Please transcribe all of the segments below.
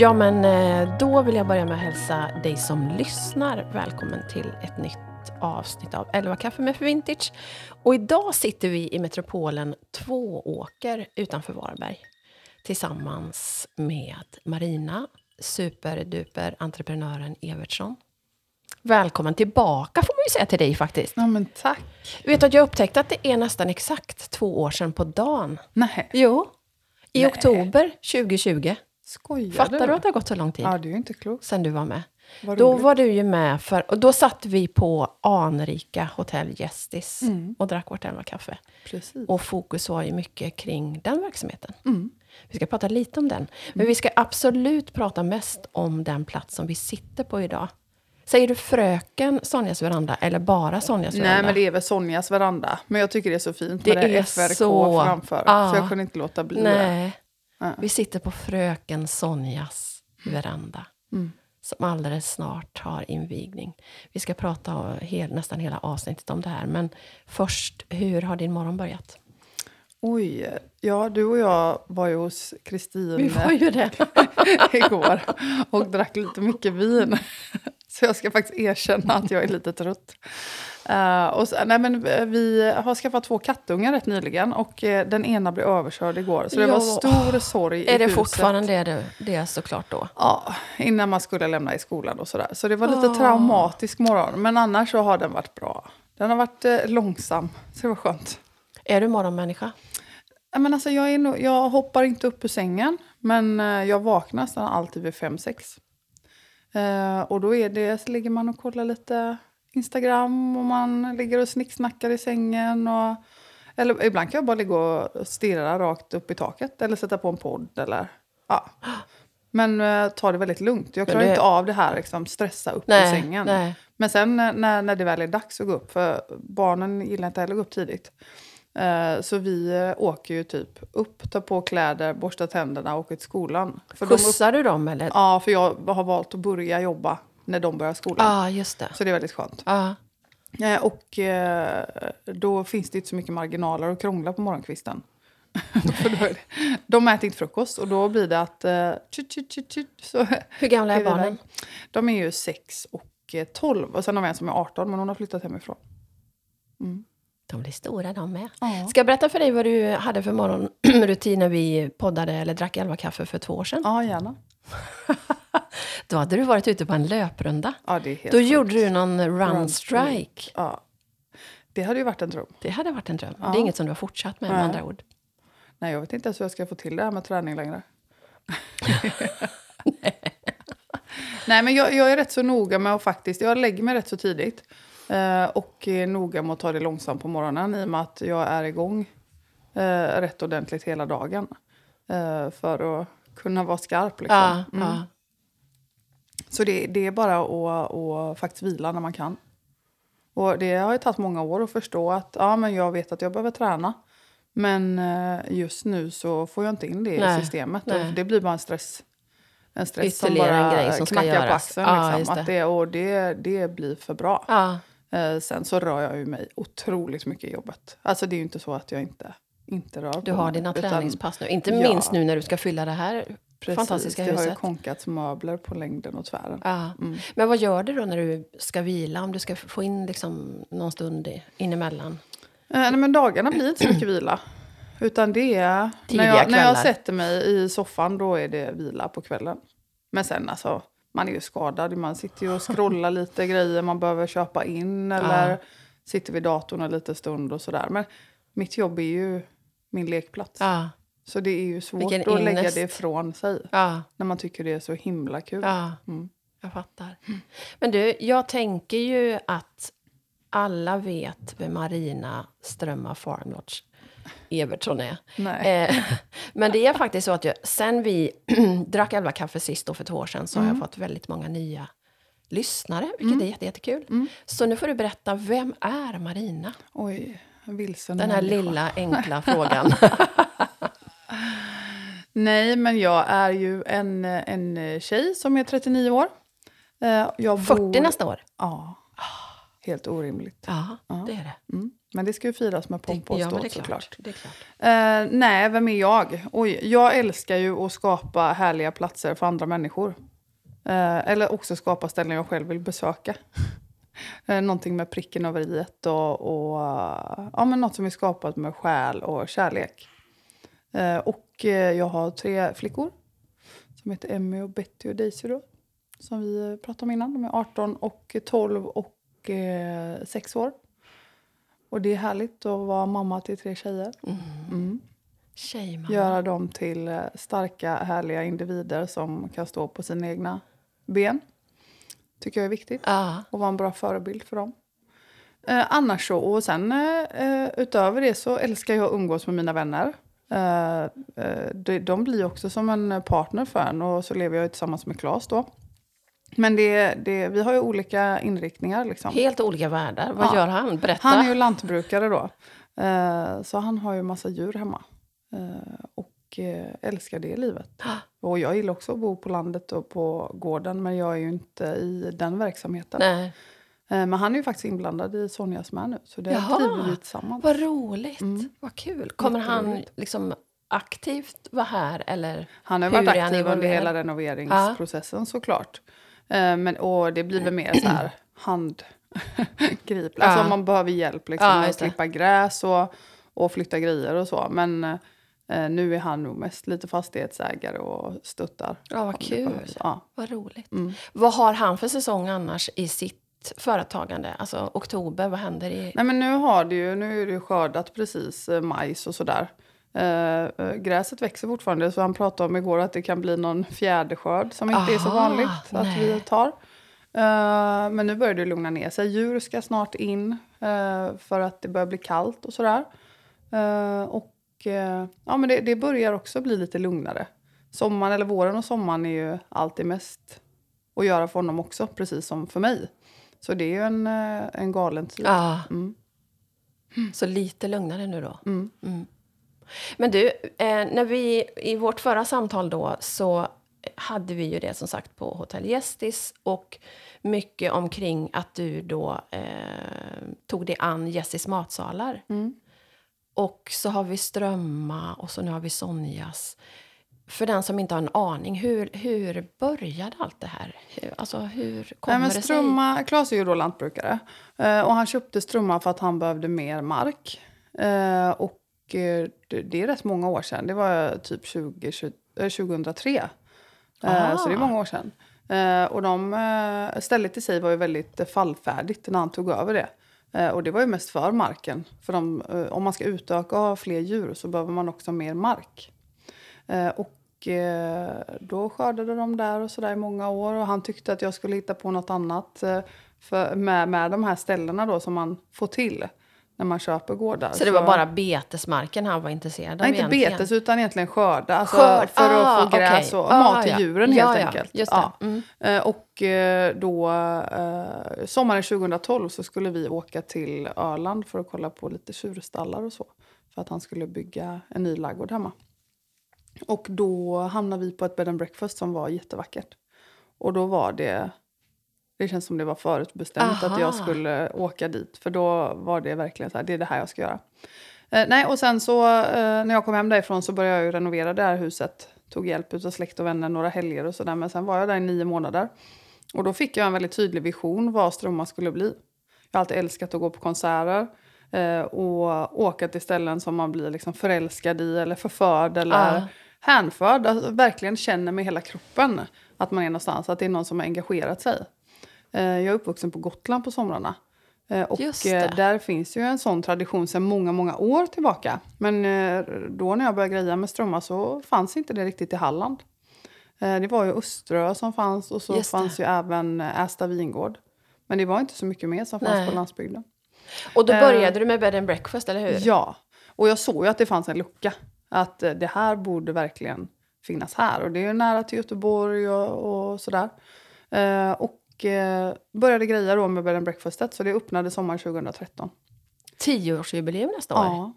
Ja, men eh, då vill jag börja med att hälsa dig som lyssnar välkommen till ett nytt avsnitt av 11 kaffe med för Vintage. Och idag sitter vi i metropolen Tvååker utanför Varberg tillsammans med Marina, superduper entreprenören Evertsson. Välkommen tillbaka får man ju säga till dig faktiskt. Ja, men tack. Vet du att jag upptäckte att det är nästan exakt två år sedan på dagen. Nej, Jo, i Nej. oktober 2020. Skojar Fattar du att det har gått så lång tid Ja, det är ju inte klokt. sedan du var med? Vad Då roligt. var du ju med, för, och då satt vi på anrika Hotell Gästis Mm. och drack vårt elva kaffe. Precis. Och fokus var ju mycket kring den verksamheten. Mm. Vi ska prata lite om den. Men vi ska absolut prata mest om den plats som vi sitter på idag. Säger du fröken Sonjas veranda eller bara Sonjas veranda? Nej, men det är väl Sonjas veranda. Men jag tycker det är så fint Det med det är FRK så- framför. Ja. Så jag kunde inte låta bli det. Ja. Vi sitter på fröken Sonjas veranda. Mm. Som alldeles snart har invigning. Vi ska prata hel, nästan hela avsnittet om det här. Men först, hur har din morgon börjat? Oj, ja du och jag var ju hos Kristin ju det. igår och drack lite mycket vin. Så jag ska faktiskt erkänna att jag är lite trött. Eh, och så, nej men eh, vi har skaffat två kattungar rätt nyligen och eh, den ena blev överkörd igår. Så det Ja. var stor sorg i är det huset. fortfarande det, det såklart då? Ja, innan man skulle lämna i skolan och sådär. Så det var lite traumatisk morgon. Men annars så har den varit bra. Den har varit långsam, så det var skönt. Är du morgonmänniska? Men alltså, jag, är nog, jag hoppar inte upp ur sängen, men jag vaknar nästan alltid vid fem sex. Eh, och då är det, så ligger man och kollar lite Instagram och man ligger och snicksnackar i sängen. Och, eller ibland kan jag bara ligga och stirra rakt upp i taket eller sätta på en podd. Eller, ja. Men eh, ta det väldigt lugnt. Jag klarar det- inte av det här liksom, stressa upp Nej, sängen. nej. Men sen eh, när, när det väl är dags att gå upp, för barnen gillar inte heller att gå upp tidigt. Eh, så vi eh, åker ju typ upp, tar på kläder, borstar tänderna och åker till skolan. För de upp, Skjutsar du dem eller? ja, för jag har valt att börja jobba när de börjar skolan. ah, just det. Så det är väldigt skönt. Ah. Eh, och då finns det inte så mycket marginaler att krångla på morgonkvisten. De äter inte frukost och då blir det att... Tjut, tjut, tjut, så Hur gamla är är barnen? De är ju 6 och eh, 12. Och sen har vi en som är 18, men hon har flyttat hemifrån. Mm. De blir stora de med. Ja. Ska jag berätta för dig vad du hade för morgonrutin när vi poddade eller drack elva kaffe för två år sedan? ja, gärna. Då hade du varit ute på en löprunda. Ja, det är helt Då sjukt. gjorde du någon run Run strike. Ja. Det hade ju varit en dröm. Det hade varit en dröm. Ja. Det är inget som du har fortsatt med, med Nej. andra ord. Nej, jag vet inte ens hur jag ska få till det här med träning längre. Nej, men jag, jag är rätt så noga med att faktiskt... Jag lägger mig rätt så tidigt. Eh, och är noga med att ta det långsamt på morgonen i och med att jag är igång eh, rätt ordentligt hela dagen. Eh, för att kunna vara skarp. Liksom. Mm. ja. Så det, det är bara att, att faktiskt vila när man kan. Och det har ju tagit många år att förstå att ja, men jag vet att jag behöver träna. Men just nu så får jag inte in det Nej, i systemet. det blir bara en stress. En stress som Ytterligare en bara grej som ska knackar på göras. axeln. Ja, liksom. just Att det, och det, det blir för bra. ja. Eh, sen så rör jag ju mig otroligt mycket i jobbet. Alltså det är ju inte så att jag inte, inte rör Du har dina utan- träningspass nu. Inte Ja. minst nu när du ska fylla det här Precis, fantastiska det har ju huset. konkats möbler på längden och tvären. Ja. Mm. Men vad gör du då när du ska vila? Om du ska få in liksom någon stund i- in emellan? Eh, nej, men dagarna blir inte så mycket vila. Utan det är... Tidiga När jag, när jag sätter mig i soffan då är det vila på kvällen. Men sen alltså, man är ju skadad. Man sitter ju och scrollar lite grejer man behöver köpa in. Eller Ja. sitter vid datorn en liten stund och sådär. Men mitt jobb är ju min lekplats. Ja, Så det är ju svårt Vilken att lägga det ifrån sig. ja, När man tycker det är så himla kul. Mm. Jag fattar. Men du, jag tänker ju att alla vet vem Marina Strömmar Farm Lodge Evertsson är. Eh, men det är faktiskt så att jag, sen vi drack elva kaffe sist då för två år sedan så har jag fått väldigt många nya lyssnare, vilket är jätte, jättekul. Så nu får du berätta, vem är Marina? Oj, vilsen Den här människa. lilla enkla frågan. Nej, men jag är ju en, en tjej som är 39 år. Eh, Jag 40 bor... nästa år. Ja. helt orimligt. Ja, Ja. det är det. Mm. Men det ska ju firas med pompa och ståt såklart. klart. Det är klart. Eh, nej, vem är jag? Oj, jag älskar ju att skapa härliga platser för andra människor. Eh, eller också skapa ställen jag själv vill besöka. eh, någonting med pricken över i och, och eh, ja, men något som är skapat med själ och kärlek. Eh, och eh, jag har tre flickor som heter Emmy och Betty och Daisy då. Som vi pratade om innan. De är 18 och 12 och eh, 6 år. Och det är härligt att vara mamma till tre tjejer. Mm. Tjejmamma. Göra dem till eh, starka, härliga individer som kan stå på sina egna ben. Tycker jag är viktigt. Ja. Och vara en bra förebild för dem. Eh, annars så, och sen eh, eh, utöver det så älskar jag att umgås med mina vänner. Eh, eh, de, de blir också som en partner för en och så lever jag tillsammans med Claes då. Men det, det, vi har ju olika inriktningar liksom. Helt olika världar. Vad Ja. gör han? Berätta. Han är ju lantbrukare då. Eh, så han har ju massa djur hemma. Eh, och eh, älskar det livet. Och jag gillar också att bo på landet och på gården. Men jag är ju inte i den verksamheten. Nej. Eh, men han är ju faktiskt inblandad i Sonjas med nu. Så det Jaha. driver vi tillsammans. Vad roligt. Mm. Vad kul. Kommer han liksom aktivt vara här? Eller? Han har varit aktiv under hela renoveringsprocessen såklart. Eh, men, och det blir väl mer så här handgrip. Alltså Ja. om man behöver hjälp liksom, Ja, att klippa gräs och, och flytta grejer och så. Men eh, nu är han nog mest lite fastighetsägare och stöttar. Ja, vad kul. Ja. Vad roligt. Mm. Vad har han för säsong annars i sitt företagande? Alltså oktober, vad händer i... Nej, men nu har det ju, nu är det ju skördat precis eh, majs och sådär. Eh, eh, gräset växer fortfarande så han pratade om igår att det kan bli någon fjärde skörd som inte är så Aha, vanligt att nej. vi tar. Eh, men nu börjar det lugna ner sig. Djur ska snart in eh, för att det börjar bli kallt och sådär. Och ja, men det, det börjar också bli lite lugnare. Sommaren eller våren och sommaren är ju alltid mest att göra för honom också, precis som för mig. Så det är ju en, en galen tid. Ja, Mm. så lite lugnare nu då. Mm. Mm. Men du, eh, när vi i vårt förra samtal då så hade vi ju det som sagt på Hotell Gästis och mycket omkring att du då eh, tog dig an Jessis matsalar. Mm. Och så har vi Strömma och så nu har vi Sonjas. För den som inte har en aning, hur, hur började allt det här? Hur, alltså hur kommer Nej, men det sig? Strömma, Claes är ju då lantbrukare. Eh, och han köpte Strömma för att han behövde mer mark. Eh, och det, det är rätt många år sedan. Det var typ 20, 20, eh, 2003. Eh, Ah. så det är många år sedan. Eh, och de, eh, stället i sig var ju väldigt eh, fallfärdigt när han tog över det. Eh, och det var ju mest för marken. För de, eh, om man ska utöka och ha fler djur så behöver man också mer mark. Eh, och eh, då skördade de där och sådär i många år. Och han tyckte att jag skulle hitta på något annat eh, för, med, med de här ställena då som man får till när man köper gårdar. Så det var bara betesmarken han var intresserad av Nej, inte egentligen? betes utan egentligen skörda. Alltså Skörd, för att ah, få gräs okej. och Ah, mat till ja. djuren ja, helt ja, enkelt. Just. Mm. Eh, Och eh, då, eh, sommaren 2012 så skulle vi åka till Öland för att kolla på lite tjurstallar och så. För att han skulle bygga en ny ladugård hemma. Och då hamnade vi på ett bed and breakfast som var jättevackert. Och då var det, det känns som det var förutbestämt att jag skulle åka dit. För då var det verkligen så här, det är det här jag ska göra. Eh, nej, och sen så eh, när jag kom hem därifrån så började jag ju renovera det här huset. Tog hjälp av släkt och vänner några helger och sådär. Men sen var jag där i nio månader. Och då fick jag en väldigt tydlig vision vad Strömma skulle bli. Jag har alltid älskat att gå på konserter. Eh, och åka till ställen som man blir liksom förälskad i eller förförd eller Ja. hänförd. Alltså, verkligen känner med hela kroppen att man är någonstans. Att det är någon som har engagerat sig. Eh, jag är uppvuxen på Gotland på somrarna. Eh, och eh, där finns ju en sån tradition sedan många, många år tillbaka. Men eh, då när jag började greja med strömmar så fanns inte det riktigt i Halland. Eh, det var ju Österö som fanns och så Just det. fanns ju även eh, Ästa vingård. Men det var inte så mycket mer som fanns Nej. på landsbygden. Och då Eh, började du med bed and breakfast, eller hur? Ja, och jag såg ju att det fanns en lucka. Att eh, det här borde verkligen finnas här. Och det är ju nära till Göteborg och, och sådär. Eh, och eh, började greja då med bed and breakfastet. Så det öppnade sommaren 2013. Tioårsjubileum nästa år. Ja.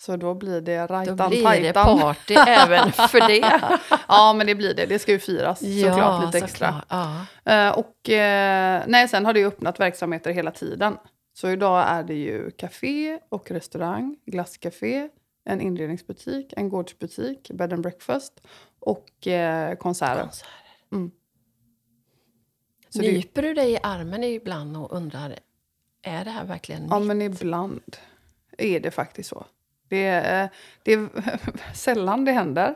Så då blir det Då rajtan blir det tajtan. party även för det. Ja, men det blir det. Det ska ju firas såklart lite extra. såklart. Ja. Eh, och eh, nej, sen har det ju öppnat verksamheter hela tiden. Så idag är det ju café och restaurang, glasscafé, en inredningsbutik, en gårdsbutik, bed and breakfast och eh, konserter. Konserter. Mm. Så det, Nyper du dig i armen ibland och undrar, är det här verkligen ja, mitt? men ibland är det faktiskt så. Det är, det är sällan det händer.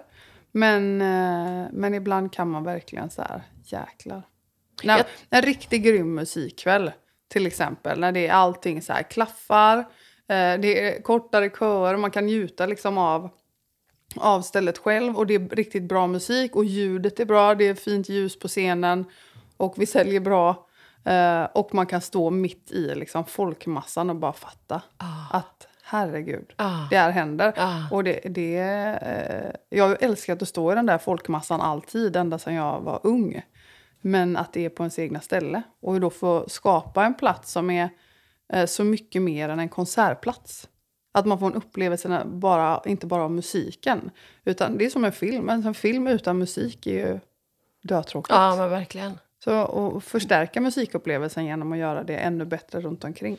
Men, eh, men ibland kan man verkligen så här, jäklar. När, Jag- En riktigt grym musikkväll, till exempel. När det är allting så här klaffar, eh, det är kortare köer, man kan njuta liksom av, av stället själv. Och det är riktigt bra musik och ljudet är bra, det är fint ljus på scenen och vi säljer bra. Eh, och man kan stå mitt i liksom, folkmassan och bara fatta Ah, att herregud, ah, det här händer. ah. Och det, det, eh, jag har älskat att stå i den där folkmassan alltid, ända sedan jag var ung. Men att det är på ens egna ställe. Och då få skapa en plats som är eh, så mycket mer än en konsertplats. Att man får en upplevelse, bara, inte bara av musiken. Utan det är som en film. En film utan musik är ju dötråkigt. Ja, men verkligen. Så att förstärka musikupplevelsen genom att göra det ännu bättre runt omkring.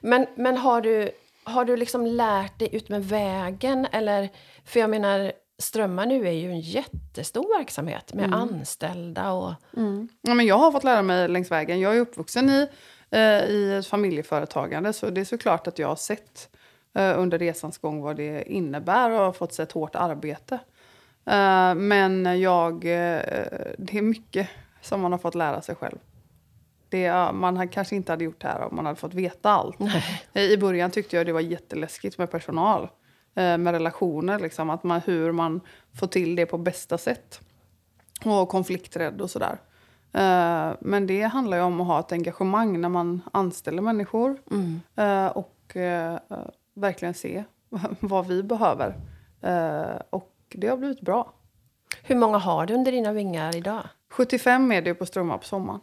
Men, men har du, har du liksom lärt dig ut med vägen? Eller, för jag menar, Strömmar nu är ju en jättestor verksamhet med anställda och... Ja, men jag har fått lära mig längs vägen. Jag är uppvuxen i, eh, i ett familjeföretagande så det är såklart att jag har sett eh, under resans gång vad det innebär och har fått sett hårt arbete. Eh, men jag, eh, det är mycket som man har fått lära sig själv. Det, man kanske inte hade gjort det här om man hade fått veta allt. Nej. I början tyckte jag det var jätteläskigt med personal. eh, Med relationer, liksom, att man, hur man får till det på bästa sätt. Och konflikträdd och sådär. Eh, Men det handlar ju om att ha ett engagemang när man anställer människor. Mm. eh, Och eh, eh, verkligen se vad vi behöver. Eh, Och det har blivit bra. Hur många har du under dina vingar idag? 75 är det på Strömmar på sommaren.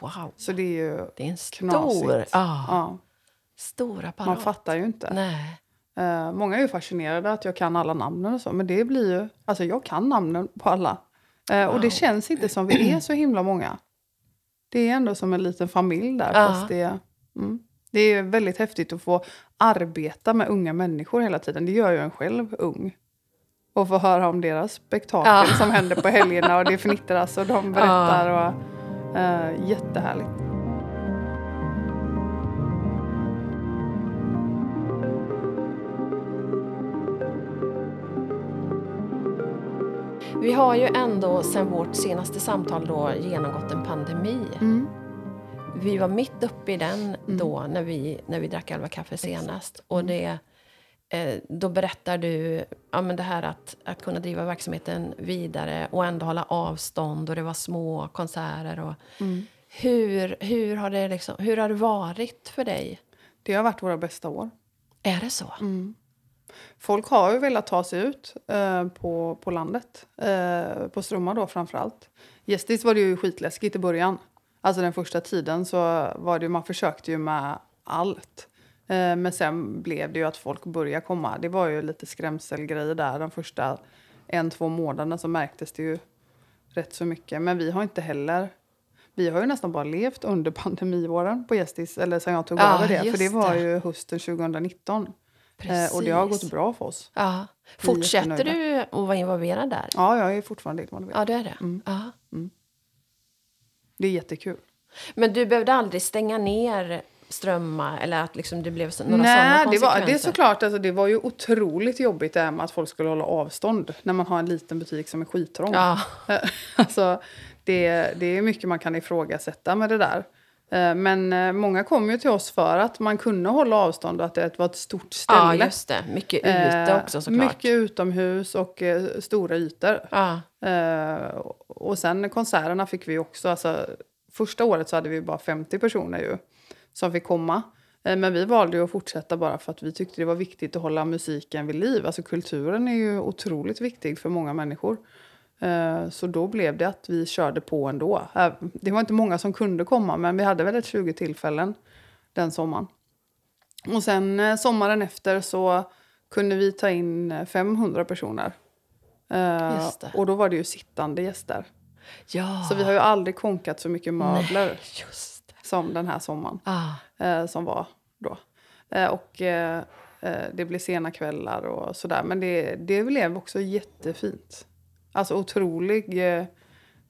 Wow, Så det är ju det är en stor, knasigt. ja, stor apparat. man fattar ju inte. Nej. Eh, många är ju fascinerade att jag kan alla namnen och så, men det blir ju... Alltså jag kan namnen på alla. Eh, Och Wow. det känns inte som vi är så himla många. Det är ändå som en liten familj där. Ja. Fast det, mm, det är väldigt häftigt att få arbeta med unga människor hela tiden. Det gör ju en själv ung. Och få höra om deras spektakel Ja. som händer på helgerna och det fnittras och de berättar. Och, eh, jättehärligt. Vi har ju ändå sen vårt senaste samtal då genomgått en pandemi. Mm. Vi var mitt uppe i den då när vi, när vi drack Elva kaffe senast. Och det, då berättar du ja, men det här att, att kunna driva verksamheten vidare och ändå hålla avstånd och det var små konserter. Och hur, hur, har det liksom, hur har det varit för dig? Det har varit våra bästa år. Är det så? Folk har ju velat ta sig ut eh, på, på landet. Eh, på Strömmar då framförallt. Gästis var det ju skitläskigt i början. Alltså den första tiden så var det man försökte ju med allt. Eh, men sen blev det ju att folk började komma. Det var ju lite skrämselgrejer där de första en, två månaderna så märktes det ju rätt så mycket. Men vi har inte heller vi har ju nästan bara levt under pandemiåren på Gästis, eller sen jag tog Ja, över det. För det var ju hösten 2019. Eh, och det har Precis. gått bra för oss. Ja. Fortsätter du att vara involverad där? Ja, jag är fortfarande involverad. Ja, det är det. Mm. Ja. Det är jättekul. Men du behövde aldrig stänga ner Strömma eller att liksom det blev några Nej, sådana det, konsekvenser? var, det är såklart. Alltså, det var ju otroligt jobbigt det här med att folk skulle hålla avstånd när man har en liten butik som är skittrång. Ja, alltså, det, det är mycket man kan ifrågasätta med det där. Eh, Men eh, många kom ju till oss för att man kunde hålla avstånd och att det var ett stort ställe. ja, just det. Mycket ute Eh, också såklart. Mycket utomhus och eh, stora ytor. Ja, Eh, och sen konserterna fick vi också. Alltså, första året så hade vi bara 50 personer ju, som fick komma. Eh, men vi valde att fortsätta bara för att vi tyckte det var viktigt att hålla musiken vid liv. Alltså kulturen är ju otroligt viktig för många människor. Eh, så då blev det att vi körde på ändå. Eh, det var inte många som kunde komma men vi hade väl ett 20 tillfällen den sommaren. Och sen sommaren efter så kunde vi ta in eh, 500 personer. Och då var det ju sittande gäster. Ja. Så vi har ju aldrig konkat så mycket möbler Nej, just. Som den här sommaren. Ah. eh, som var då. Eh, och eh, eh, det blev sena kvällar och sådär. Men det, det blev också jättefint. Alltså otrolig... Eh,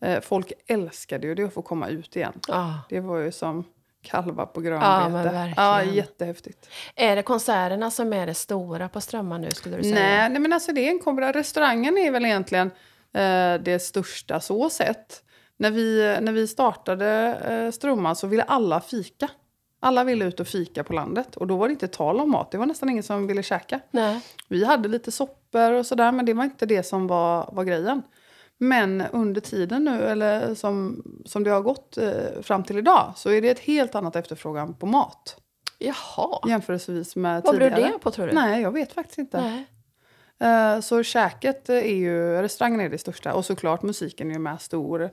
eh, folk älskade ju det att få komma ut igen. Ah. Det var ju som kalvar på Ja, grönbete. verkligen. ja, jättehäftigt. Är det konserterna som är det stora på Strömmar nu skulle du säga? Nej, nej, men alltså det är en kombination. Restaurangen är väl egentligen eh, det största så sett. När vi, när vi startade eh, Strömmar så ville alla fika. Alla ville ut och fika på landet. Och då var det inte tal om mat. Det var nästan ingen som ville käka. Nej. Vi hade lite soppor och sådär, men det var inte det som var, var grejen. Men under tiden nu, eller som, som det har gått eh, fram till idag, så är det ett helt annat efterfrågan på mat. Jaha. Jämförelsevis med Vad beror tidigare. det på tror du? Nej, jag vet faktiskt inte. Nej. Eh, så käket är ju, restaurangen är det största och såklart musiken är ju med stor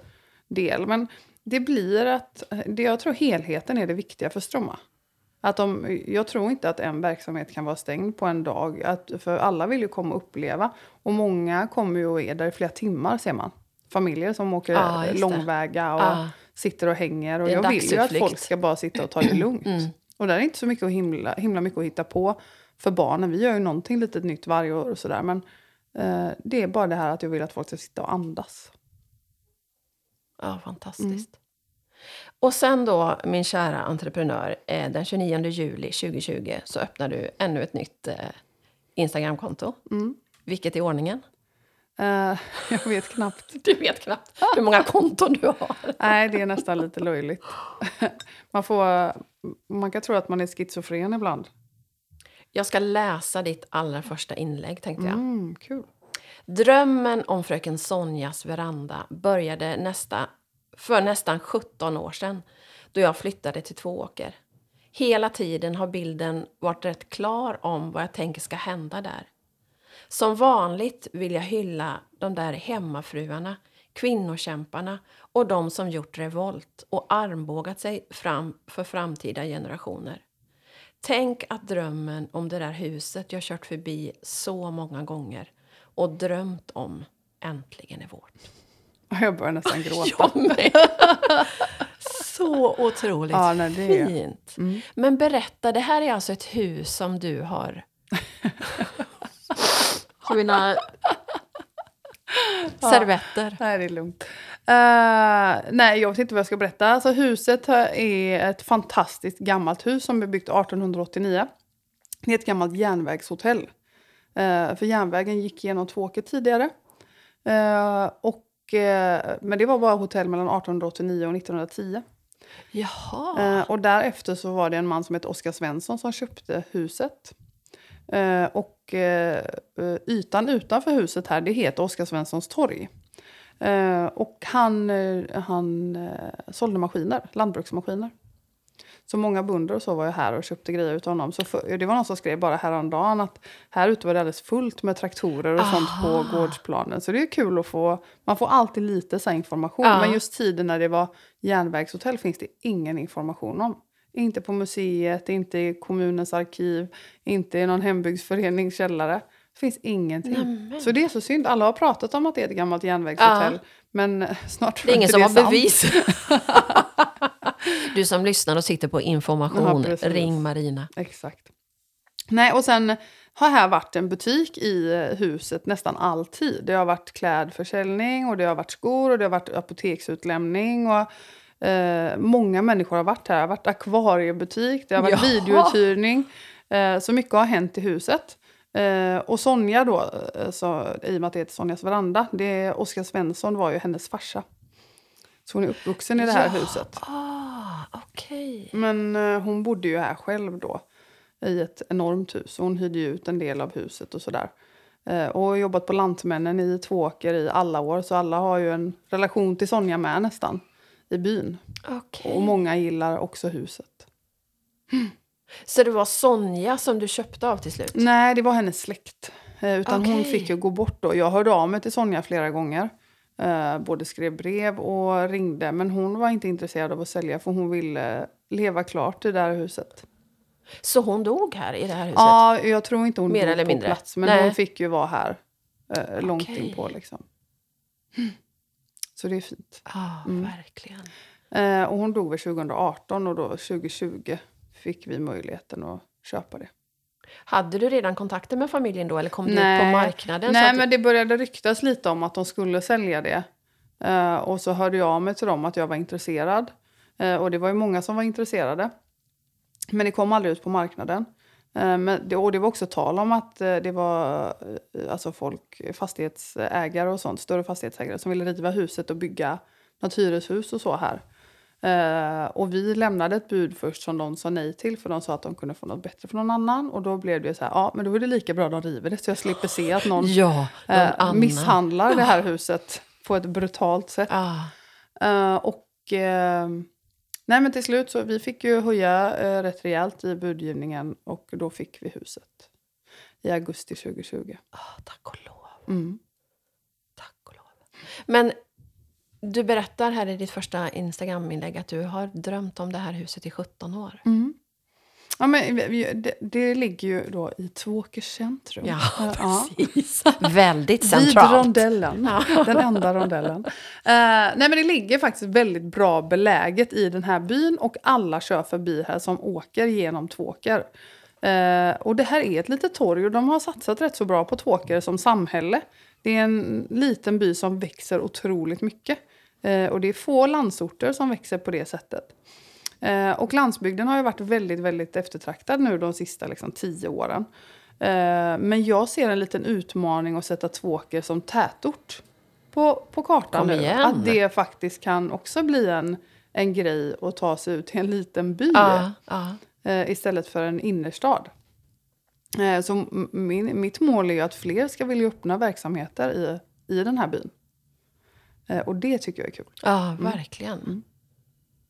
del. Men det blir att, det jag tror helheten är det viktiga för Strömma. Att de, jag tror inte att en verksamhet kan vara stängd på en dag. Att, för alla vill ju komma och uppleva. Och många kommer ju och är där i flera timmar ser man. Familjer som åker det. långväga och Ja. sitter och hänger. Och jag vill ju att folk ska bara sitta och ta det lugnt. Mm. Och där är inte så mycket himla, himla mycket att hitta på för barnen. Vi gör ju någonting litet nytt varje år och sådär. Men eh, det är bara det här att jag vill att folk ska sitta och andas. Ja, fantastiskt. Mm. Och sen då, min kära entreprenör, eh, den 29 juli 2020 så öppnar du ännu ett nytt eh, Instagramkonto. Mm. Vilket är ordningen? Eh, jag vet knappt. Du vet knappt hur många konton du har. Nej, det är nästan lite löjligt. Man, får, man kan tro att man är schizofren ibland. Jag ska läsa ditt allra första inlägg, tänkte jag. Mm, kul. Drömmen om fröken Sonjas veranda började nästa, för nästan 17 år sedan då jag flyttade till Tvååker. Hela tiden har bilden varit rätt klar om vad jag tänker ska hända där. Som vanligt vill jag hylla de där hemmafruarna, kvinnokämparna och de som gjort revolt och armbågat sig fram för framtida generationer. Tänk att drömmen om det där huset jag kört förbi så många gånger och drömt om äntligen är vårt. Jag börjar nästan gråta. Så otroligt Ja, nej, det är- fint. Mm. Men berätta, det här är alltså ett hus som du har... Mina servetter. Nej, det är lugnt. Eh, nej, jag vet inte vad jag ska berätta. Alltså, huset är ett fantastiskt gammalt hus som är byggt 1889. Det är ett gammalt järnvägshotell. Eh, för järnvägen gick genom Tvååker tidigare. Eh, och, eh, men det var bara hotell mellan 1889 och 1910. Jaha. Eh, och därefter så var det en man som hette Oskar Svensson som köpte huset. Eh, och eh, ytan utanför huset här, det heter Oskar Svenssons torg. Och han, han sålde maskiner, lantbruksmaskiner. Så många bönder och så var ju här och köpte grejer utav honom. Så för, det var någon som skrev bara häromdagen att här ute var det alldeles fullt med traktorer och sånt Aha. på gårdsplanen. Så det är kul att få, man får alltid lite så information. Ja. Men just tiden när det var järnvägshotell finns det ingen information om. Inte på museet, inte i kommunens arkiv, inte i någon hembygdsförenings källare. Det finns ingenting. Nämen. Så det är så synd. Alla har pratat om att det är ett gammalt järnvägshotell. Ja. Men snart Det är ingen som har sant. bevis. du som lyssnar och sitter på information, Ja, ring Marina. Exakt. Nej, och sen har här varit en butik i huset nästan alltid. Det har varit klädförsäljning och det har varit skor och det har varit apoteksutlämning. Och, eh, många människor har varit här. Det har varit akvariebutik, det har varit Jaha. videouthyrning. Eh, så mycket har hänt i huset. Eh, och Sonja då, eh, så, i och med att det heter Sonjas veranda, det Oskar Svensson var ju hennes farsa. Så hon är uppvuxen i det här Ja. huset. Okej. Men eh, hon bodde ju här själv då. I ett enormt hus. Och hon hyrde ju ut en del av huset och sådär. Eh, och har jobbat på Lantmännen i Tvååker i alla år. Så alla har ju en relation till Sonja med nästan. I byn. Okej. Och många gillar också huset. Så det var Sonja som du köpte av till slut? Nej, det var hennes släkt. Eh, utan hon Okej. fick ju gå bort då. Jag hörde av mig till Sonja flera gånger. Eh, både skrev brev och ringde. Men hon var inte intresserad av att sälja för hon ville leva klart i det där huset. Så hon dog här i det här huset? Ja, jag tror inte hon Mer dog eller på mindre. plats. Men Nej. hon fick ju vara här eh, långt Okej. in på liksom. Så det är fint. Ja, Mm. verkligen. Eh, och hon dog väl 2018 och då 2020 fick vi möjligheten att köpa det. Hade du redan kontakter med familjen då eller kom du ut på marknaden? Nej, men det började ryktas lite om att de skulle sälja det. Eh, och så hörde jag av mig till dem att jag var intresserad. Eh, och det var ju många som var intresserade. Men det kom aldrig ut på marknaden. Eh, men det, och det var också tal om att det var alltså folk, fastighetsägare och sånt, större fastighetsägare som ville riva huset och bygga något hyreshus och så här. Eh, och vi lämnade ett bud först som de sa nej till för de sa att de kunde få något bättre från någon annan. Och då blev det så här, ja men då är det lika bra att de river det så jag slipper se att någon ja, annan. misshandlar det här huset på ett brutalt sätt. Ja. Eh, och nej men till slut så vi fick ju höja rätt rejält i budgivningen och då fick vi huset i augusti 2020. Ah, tack och lov. Mm. Tack och lov. Men du berättar här i ditt första Instagram-inlägg att du har drömt om det här huset i 17 år. Mm. Ja, men det, det ligger ju då i Tvååkers centrum. Ja, precis. Väldigt Vid centralt. rondellen. Den enda rondellen. Eh, nej men det ligger faktiskt väldigt bra beläget i den här byn och alla kör förbi här som åker genom Tvååker. Eh, och det här är ett litet torg och de har satsat rätt så bra på Tvååker som samhälle. Det är en liten by som växer otroligt mycket. Eh, och det är få landsorter som växer på det sättet. Eh, och landsbygden har ju varit väldigt, väldigt eftertraktad nu de sista liksom, tio åren. Eh, men jag ser en liten utmaning att sätta Tvååker som tätort på, på kartan nu. Att det faktiskt kan också bli en, en grej att ta sig ut till en liten by ja. eh, istället för en innerstad. Så min, mitt mål är att fler ska vilja öppna verksamheter i, i den här byn. Eh, och det tycker jag är kul. ja verkligen. Mm.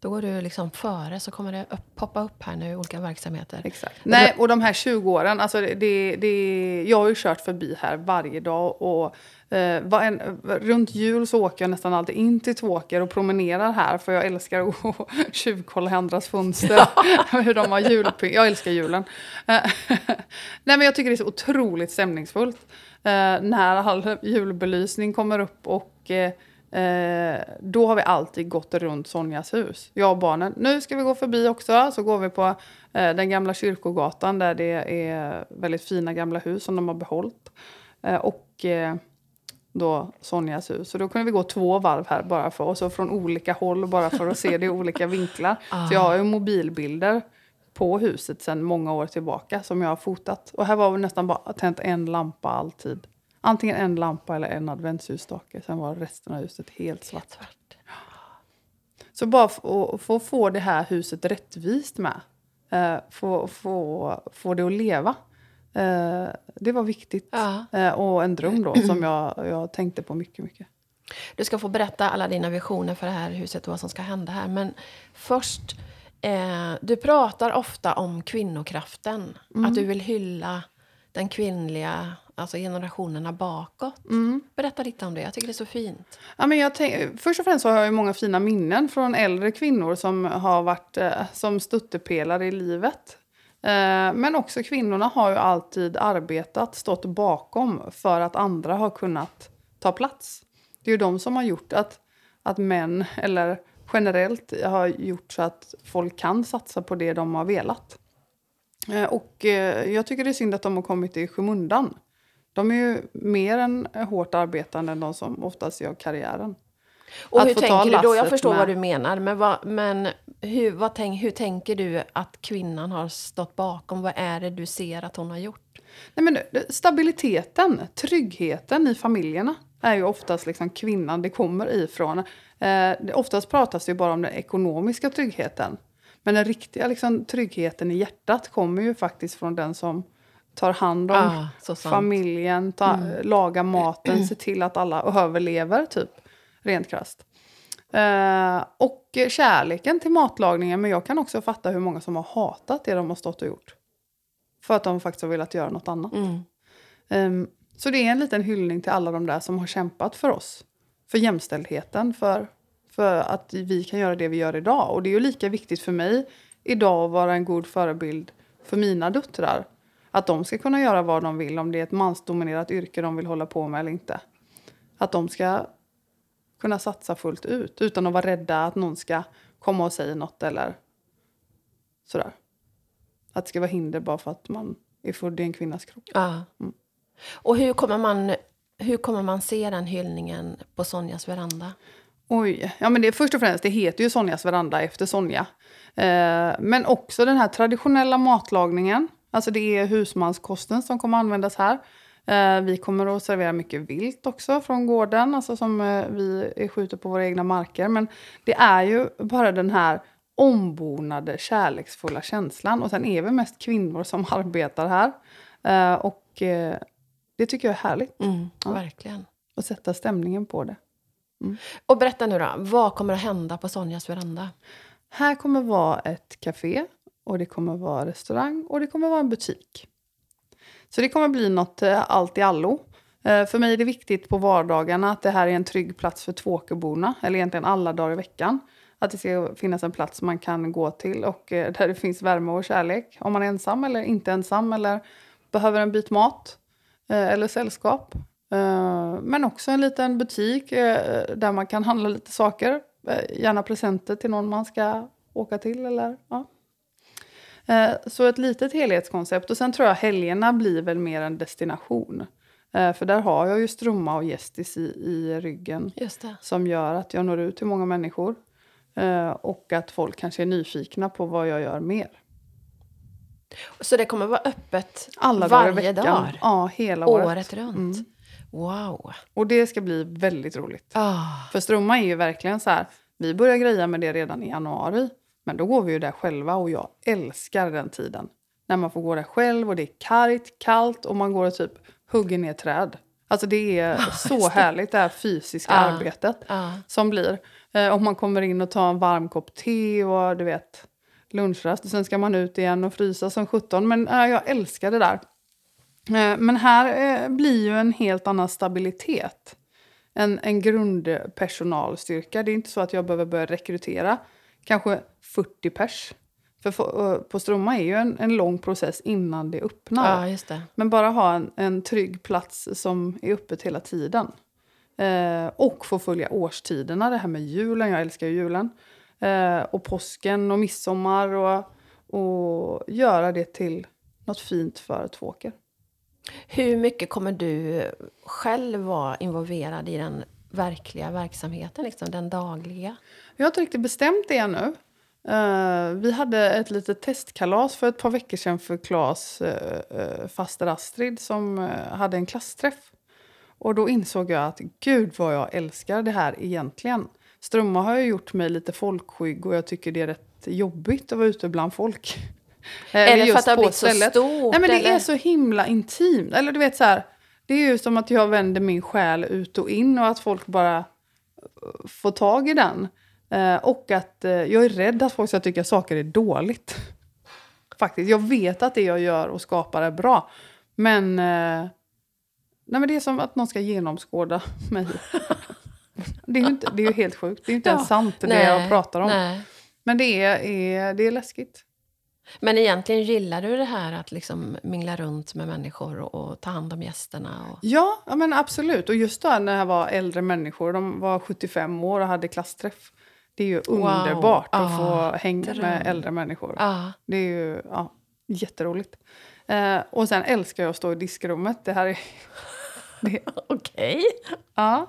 Då går du liksom före så kommer det upp, poppa upp här nu olika verksamheter. Exakt. Nej, och de här 20 åren, alltså det, det, jag har ju kört förbi här varje dag och eh, var en, runt jul så åker jag nästan alltid in till Tvååker och promenerar här för jag älskar att tjuvkolla andras fönster hur de har julpynt. Jag älskar julen. Eh, Nej, men jag tycker det är så otroligt stämningsfullt eh, när all julbelysning kommer upp och eh, Eh, då har vi alltid gått runt Sonjas hus. Jag och barnen. Nu ska vi gå förbi också. Så går vi på eh, den gamla kyrkogatan där det är väldigt fina gamla hus som de har behållit. Eh, och eh, då Sonjas hus. Så då kunde vi gå två varv här bara för och så från olika håll bara för att se det i olika vinklar. Så jag har ju mobilbilder på huset sedan många år tillbaka som jag har fotat. Och här var vi nästan bara tänt en lampa alltid. Antingen en lampa eller en adventsljusstake. Sen var resten av huset helt svart. Svart. Så bara få, få få det här huset rättvist med. Eh, få, få, få det att leva. Eh, det var viktigt. Ja. Eh, och en dröm då som jag, jag tänkte på mycket, mycket. Du ska få berätta alla dina visioner för det här huset och vad som ska hända här. Men först, eh, du pratar ofta om kvinnokraften. Mm. Att du vill hylla den kvinnliga, alltså generationerna bakåt. Berätta lite om det, jag tycker det är så fint. Ja, men jag tänk, först och främst så har jag många fina minnen från äldre kvinnor som har varit eh, som stöttepelare i livet. Eh, men också kvinnorna har ju alltid arbetat, stått bakom för att andra har kunnat ta plats. Det är ju de som har gjort att, att män, eller generellt, har gjort så att folk kan satsa på det de har velat. Eh, och eh, jag tycker det är synd att de har kommit i skymundan. De är ju mer än hårt arbetande än de som oftast gör karriären. Och Att hur tänker du då? Jag förstår med- vad du menar. Men, vad, men hur, vad tänk, hur tänker du att kvinnan har stått bakom? Vad är det du ser att hon har gjort? Nej, men det- stabiliteten, tryggheten i familjerna är ju oftast liksom kvinnan det kommer ifrån. Eh, oftast pratas det ju bara om den ekonomiska tryggheten. Men den riktiga liksom, tryggheten i hjärtat kommer ju faktiskt från den som tar hand om Ah, familjen, ta, lagar maten, ser till att alla överlever, typ. Rent krasst. Eh, och kärleken till matlagningen, men jag kan också fatta hur många som har hatat det de har stått och gjort. För att de faktiskt har velat göra något annat. Mm. Ehm, så det är en liten hyllning till alla de där som har kämpat för oss. För jämställdheten, för, för att vi kan göra det vi gör idag. Och det är ju lika viktigt för mig idag att vara en god förebild för mina döttrar. Att de ska kunna göra vad de vill, om det är ett mansdominerat yrke de vill hålla på med eller inte. Att de ska kunna satsa fullt ut utan att vara rädda att någon ska komma och säga något eller sådär. Att det ska vara hinder bara för att man är född i en kvinnas kropp. Ja. Och hur kommer, man, hur kommer man se den hyllningen på Sonjas veranda? Oj, ja men det först och främst, det heter ju Sonjas veranda efter Sonja. Eh, men också den här traditionella matlagningen. Alltså det är husmanskosten som kommer användas här. Eh, vi kommer att servera mycket vilt också från gården, alltså som eh, vi skjuter på våra egna marker. Men det är ju bara den här ombonade, kärleksfulla känslan. Och sen är vi mest kvinnor som arbetar här. Eh, och eh, det tycker jag är härligt. Mm, ja. Verkligen. Och sätta stämningen på det. Mm. Och berätta nu då, vad kommer att hända på Sonjas veranda? Här kommer vara ett café, och det kommer vara restaurang och det kommer vara en butik. Så det kommer bli något eh, allt i allo. Eh, för mig är det viktigt på vardagarna att det här är en trygg plats för Tvååkerborna, eller egentligen alla dagar i veckan. Att det ska finnas en plats man kan gå till och eh, där det finns värme och kärlek. Om man är ensam eller inte ensam eller behöver en bit mat eller sällskap. Men också en liten butik där man kan handla lite saker. Gärna presenter till någon man ska åka till. Eller, ja. Så ett litet helhetskoncept. Och sen tror jag helgerna blir väl mer en destination. För där har jag ju Strömma och Gästis i, i ryggen. Som gör att jag når ut till många människor. Och att folk kanske är nyfikna på vad jag gör mer. Så det kommer vara öppet Alla varje dag? Ja, hela året. Året runt? Mm. Wow. Och det ska bli väldigt roligt. Oh. För Strömma är ju verkligen så här, vi börjar greja med det redan i januari. Men då går vi ju där själva och jag älskar den tiden. När man får gå där själv och det är kargt, kallt och man går och typ hugger ner träd. Alltså det är så härligt det här fysiska Ja. arbetet Ja. som blir. Eh, och man kommer in och tar en varm kopp te och du vet lunchrast och sen ska man ut igen och frysa som 17. Men eh, jag älskar det där. Eh, men här eh, blir ju en helt annan stabilitet. En, en grundpersonalstyrka. Det är inte så att jag behöver börja rekrytera kanske 40 pers. För eh, på Strömma är ju en, en lång process innan det öppnar. ja, det. Men bara ha en, en trygg plats som är öppet hela tiden. Eh, och få följa årstiderna, det här med julen, jag älskar ju julen. Eh, och påsken och midsommar och, och göra det till något fint för Tvååker. Hur mycket kommer du själv vara involverad i den verkliga verksamheten, liksom den dagliga? Jag har inte riktigt bestämt det ännu. Uh, vi hade ett litet testkalas för ett par veckor sedan för Klas uh, uh, faster Astrid som hade en klassträff. Och då insåg jag att gud vad jag älskar det här egentligen. Strömma har ju gjort mig lite folkskygg och jag tycker det är rätt jobbigt att vara ute bland folk. Eh, Är det för att det har blivit så stället. stort? Nej men det eller? är så himla intimt. Eller du vet så här, det är ju som att jag vänder min själ ut och in och att folk bara eh, får tag i den. Eh, och att eh, jag är rädd att folk ska tycka saker är dåligt. Faktiskt. Jag vet att det jag gör och skapar är bra. Men, eh, nej, men det är som att någon ska genomskåda mig. det, är ju inte, det är helt sjukt. Det är ju inte Ja. ens sant det Nej, jag pratar om. Nej. Men det är, är, det är läskigt. Men egentligen gillar du det här att liksom mingla runt med människor och, och ta hand om gästerna? Och... Ja, ja men absolut. Och just då när jag var äldre människor, de var 75 år och hade klassträff. Det är ju Wow. underbart att Ah, få hänga dröm. med äldre människor. Ja. Det är ju ja, jätteroligt. Eh, och sen älskar jag att stå i diskrummet. Det här är... Det, Okej. ja.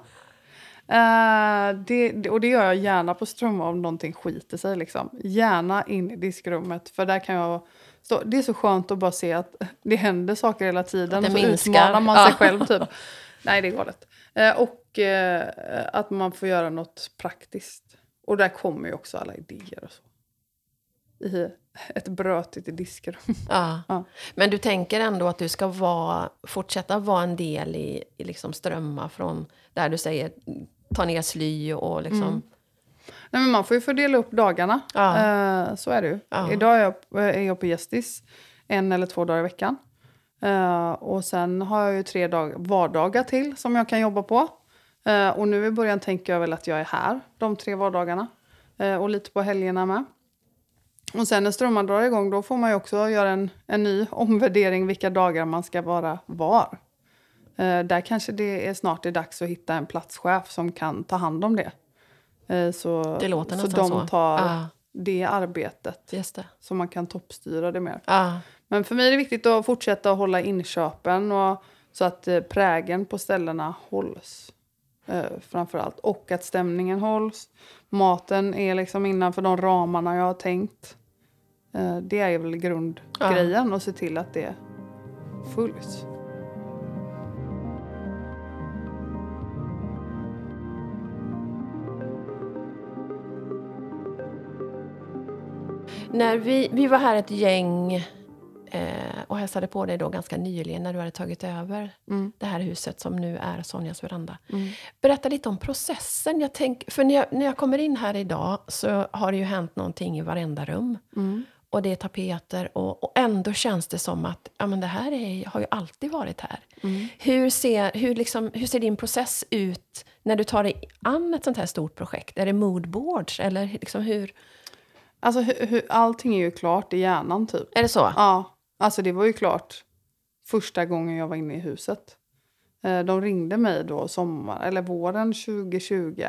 Eh, det, och det gör jag gärna på Strömma om någonting skiter sig. Liksom. Gärna in i diskrummet. För där kan jag stå, det är så skönt att bara se att det händer saker hela tiden. Det så minskar. utmanar man sig Ja. själv. Typ. Nej, det är galet. Eh, och eh, att man får göra något praktiskt. Och där kommer ju också alla idéer och så. I ett brötigt diskrum. Ja. Ja. Men du tänker ändå att du ska vara, fortsätta vara en del i, i liksom strömma från där du säger ta ner sly och liksom... Mm. Nej, men man får ju fördela upp dagarna. Ja. Eh, så är det ju. Ja. Idag är jag, är jag på Gästis en eller två dagar i veckan. Eh, och sen har jag ju tre dag, vardagar till som jag kan jobba på. Eh, och nu i början tänker jag väl att jag är här de tre vardagarna. Och lite på helgerna med. Och sen när strömman drar igång då får man ju också göra en, en ny omvärdering vilka dagar man ska vara var. Eh, där kanske det är snart är dags att hitta en platschef som kan ta hand om det. Eh, så, Det låter så de så. tar Ja. det arbetet Just så man kan toppstyra det mer. Ja. Men för mig är det viktigt att fortsätta att hålla inköpen och, så att eh, prägen på ställena hålls. Framför allt. Och att stämningen hålls. Maten är liksom innanför de ramarna jag har tänkt. Det är väl grundgrejen och se till att det följs. När vi, vi var här ett gäng eh, och hälsade på dig då ganska nyligen när du hade tagit över Mm. det här huset som nu är Sonjas veranda. Mm. Berätta lite om processen. Jag tänk, för när jag, när jag kommer in här idag så har det ju hänt någonting i varenda rum. Mm. Och det är tapeter och, och ändå känns det som att ja, men det här är, har ju alltid varit här. Mm. Hur, ser, hur, liksom, hur ser din process ut när du tar dig an ett sånt här stort projekt? Är det moodboards eller liksom hur? Alltså hur, hur, allting är ju klart i hjärnan typ. Är det så? Ja, alltså det var ju klart första gången jag var inne i huset. Eh, De ringde mig då sommar, eller våren 2020.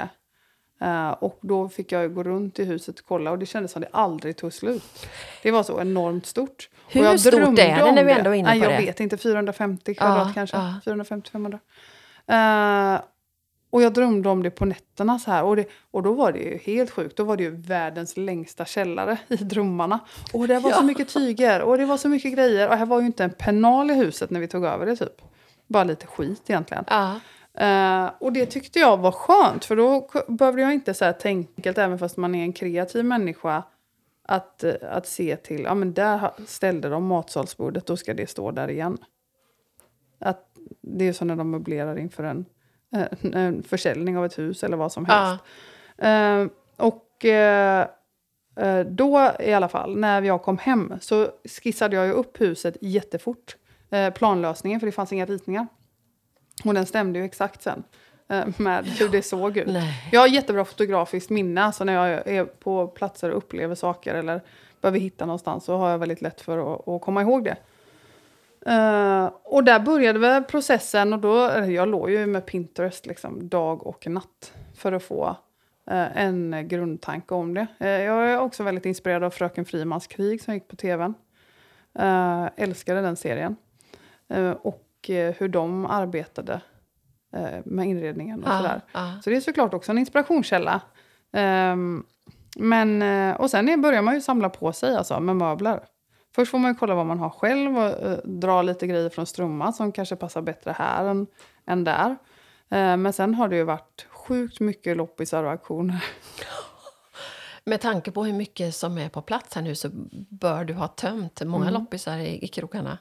Eh, Och då fick jag gå runt i huset och kolla och det kändes som det aldrig tog slut. Det var så enormt stort. Hur jag stort är det när vi ändå är inne Nej, på jag det? vet inte, 450 kvadrat Ja, kanske. ja. 450-500. Och jag drömde om det på nätterna så här. Och, det, och då var det ju helt sjukt. Då var det ju världens längsta källare i drömmarna. Och det var Ja. så mycket tyger och det var så mycket grejer. Och här var ju inte en penal i huset när vi tog över det typ. Bara lite skit egentligen. Ja. Eh, och det tyckte jag var skönt. För då behövde jag inte så här tänka, även fast man är en kreativ människa. Att, eh, att se till, ja men där ställde de matsalsbordet, då ska det stå där igen. Att det är som när de möblerar inför en, en försäljning av ett hus eller vad som helst. Ja. Eh, och eh, eh, då i alla fall, när jag kom hem så skissade jag ju upp huset jättefort. Eh, planlösningen, för det fanns inga ritningar. Och den stämde ju exakt sen eh, med hur det såg ut. Nej. Jag har jättebra fotografiskt minne, alltså när jag är på platser och upplever saker eller behöver hitta någonstans så har jag väldigt lätt för att, att komma ihåg det. Eh, och där började väl processen och då, jag låg ju med Pinterest liksom dag och natt för att få eh, en grundtanke om det. Eh, jag är också väldigt inspirerad av Fröken Frimans krig som gick på tvn. Uh, älskade den serien. Och hur de arbetade med inredningen och sådär. Ja. Så det är såklart också en inspirationskälla. Ehm, men, och sen är- börjar man ju samla på sig alltså, med möbler. Först får man kolla vad man har själv och eh, dra lite grejer från Strömma som kanske passar bättre här än, än där. Eh, men sen har det ju varit sjukt mycket loppisar och auktioner. Med tanke på hur mycket som är på plats här nu så bör du ha tömt många loppisar i, i krokarna.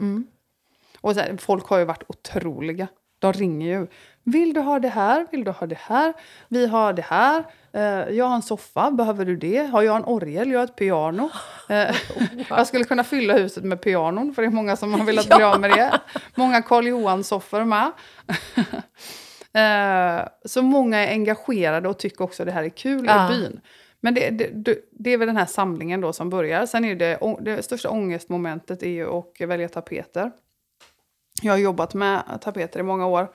Och så här, folk har ju varit otroliga. De ringer ju. Vill du ha det här? Vill du ha det här? Vi har det här. Eh, jag har en soffa. Behöver du det? Har jag en orgel? Jag har ett piano. Eh, jag skulle kunna fylla huset med pianon för det är många som har velat bli av med det. Många Karl Johan-soffor med. Eh, så många är engagerade och tycker också det här är kul Ja. i byn. Men det, det, det, är väl den här samlingen då som börjar. Sen är det, det största ångestmomentet är ju att välja tapeter. Jag har jobbat med tapeter i många år